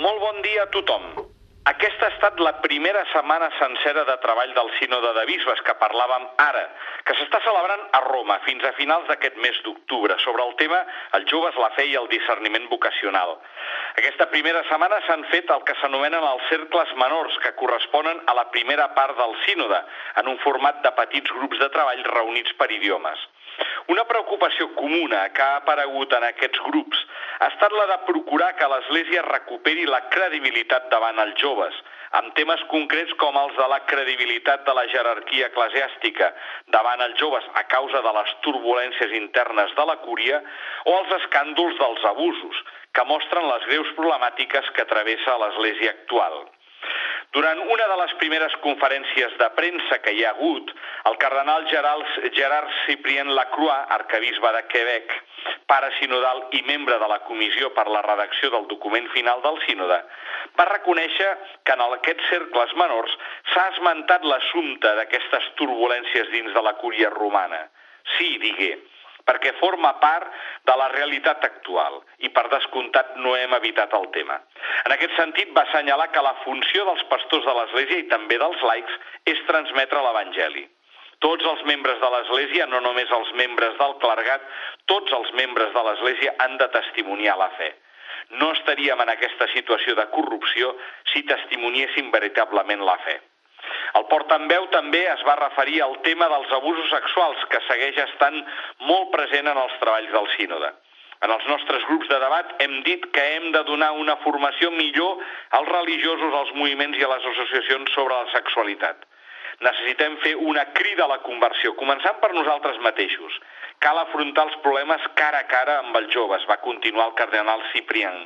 Molt bon dia a tothom. Aquesta ha estat la primera setmana sencera de treball del Sínode de Bisbes que parlàvem ara, que s'està celebrant a Roma fins a finals d'aquest mes d'octubre, sobre el tema els joves, la fe i el discerniment vocacional. Aquesta primera setmana s'han fet el que s'anomenen els cercles menors, que corresponen a la primera part del Sínode, en un format de petits grups de treball reunits per idiomes. Una preocupació comuna que ha aparegut en aquests grups ha estat la de procurar que l'Església recuperi la credibilitat davant els joves, amb temes concrets com els de la credibilitat de la jerarquia eclesiàstica davant els joves a causa de les turbulències internes de la cúria o els escàndols dels abusos, que mostren les greus problemàtiques que travessa l'Església actual. Durant una de les primeres conferències de premsa que hi ha hagut, el cardenal Gerard, Gerard Cyprien Lacroix, arcabisbe de Quebec, pare sinodal i membre de la comissió per la redacció del document final del sínode, va reconèixer que en aquests cercles menors s'ha esmentat l'assumpte d'aquestes turbulències dins de la cúria romana. Sí, digué, perquè forma part de la realitat actual i per descomptat no hem evitat el tema. En aquest sentit va assenyalar que la funció dels pastors de l'Església i també dels laics és transmetre l'Evangeli. Tots els membres de l'Església, no només els membres del clergat, tots els membres de l'Església han de testimoniar la fe. No estaríem en aquesta situació de corrupció si testimoniéssim veritablement la fe. El portaveu també es va referir al tema dels abusos sexuals, que segueix estant molt present en els treballs del sínode. En els nostres grups de debat hem dit que hem de donar una formació millor als religiosos, als moviments i a les associacions sobre la sexualitat. Necessitem fer una crida a la conversió, començant per nosaltres mateixos. Cal afrontar els problemes cara a cara amb els joves, va continuar el cardenal Ciprián.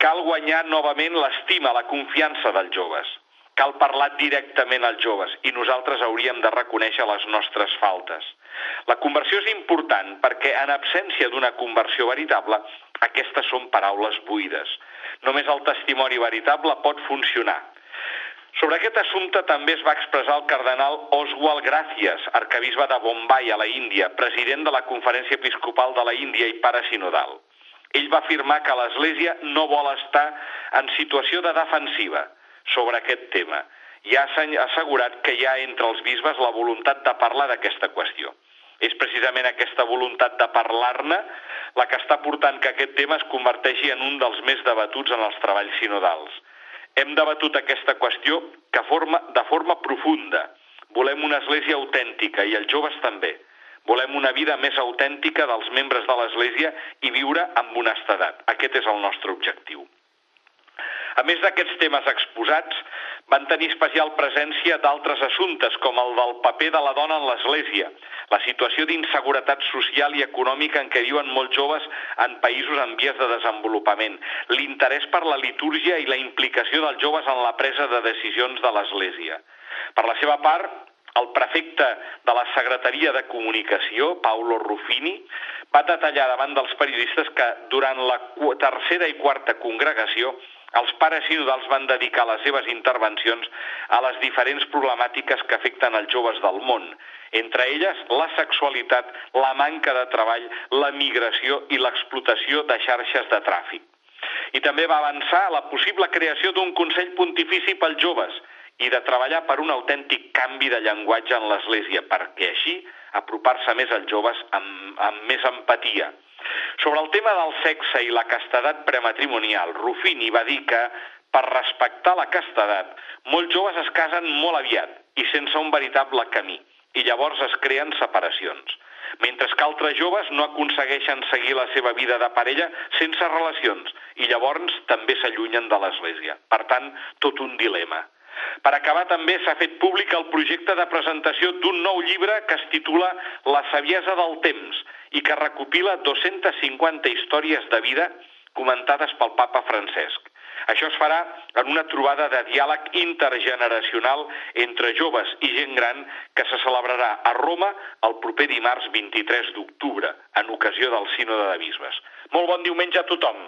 Cal guanyar novament l'estima, la confiança dels joves. Cal parlar directament als joves i nosaltres hauríem de reconèixer les nostres faltes. La conversió és important perquè en absència d'una conversió veritable, aquestes són paraules buides. Només el testimoni veritable pot funcionar. Sobre aquest assumpte també es va expressar el cardenal Oswald Gracias, arcabisbe de Bombay a la Índia, president de la Conferència Episcopal de la Índia i pare sinodal. Ell va afirmar que l'Església no vol estar en situació de defensiva, sobre aquest tema i ha assegurat que hi ha entre els bisbes la voluntat de parlar d'aquesta qüestió. És precisament aquesta voluntat de parlar-ne la que està portant que aquest tema es converteixi en un dels més debatuts en els treballs sinodals. Hem debatut aquesta qüestió que forma, de forma profunda. Volem una església autèntica i els joves també. Volem una vida més autèntica dels membres de l'església i viure amb honestedat. Aquest és el nostre objectiu. A més d'aquests temes exposats, van tenir especial presència d'altres assumptes, com el del paper de la dona en l'Església, la situació d'inseguretat social i econòmica en què viuen molts joves en països en vies de desenvolupament, l'interès per la litúrgia i la implicació dels joves en la presa de decisions de l'Església. Per la seva part, el prefecte de la Secretaria de Comunicació, Paolo Ruffini, va detallar davant dels periodistes que durant la tercera i quarta congregació els pares sinodals van dedicar les seves intervencions a les diferents problemàtiques que afecten els joves del món, entre elles la sexualitat, la manca de treball, la migració i l'explotació de xarxes de tràfic. I també va avançar la possible creació d'un Consell Pontifici pels joves i de treballar per un autèntic canvi de llenguatge en l'Església, perquè així apropar-se més als joves amb, amb més empatia. Sobre el tema del sexe i la castedat prematrimonial, Rufini va dir que, per respectar la castedat, molts joves es casen molt aviat i sense un veritable camí, i llavors es creen separacions mentre que altres joves no aconsegueixen seguir la seva vida de parella sense relacions i llavors també s'allunyen de l'Església. Per tant, tot un dilema. Per acabar, també s'ha fet públic el projecte de presentació d'un nou llibre que es titula La saviesa del temps i que recopila 250 històries de vida comentades pel papa Francesc. Això es farà en una trobada de diàleg intergeneracional entre joves i gent gran que se celebrarà a Roma el proper dimarts 23 d'octubre, en ocasió del Sínode de Bisbes. Molt bon diumenge a tothom!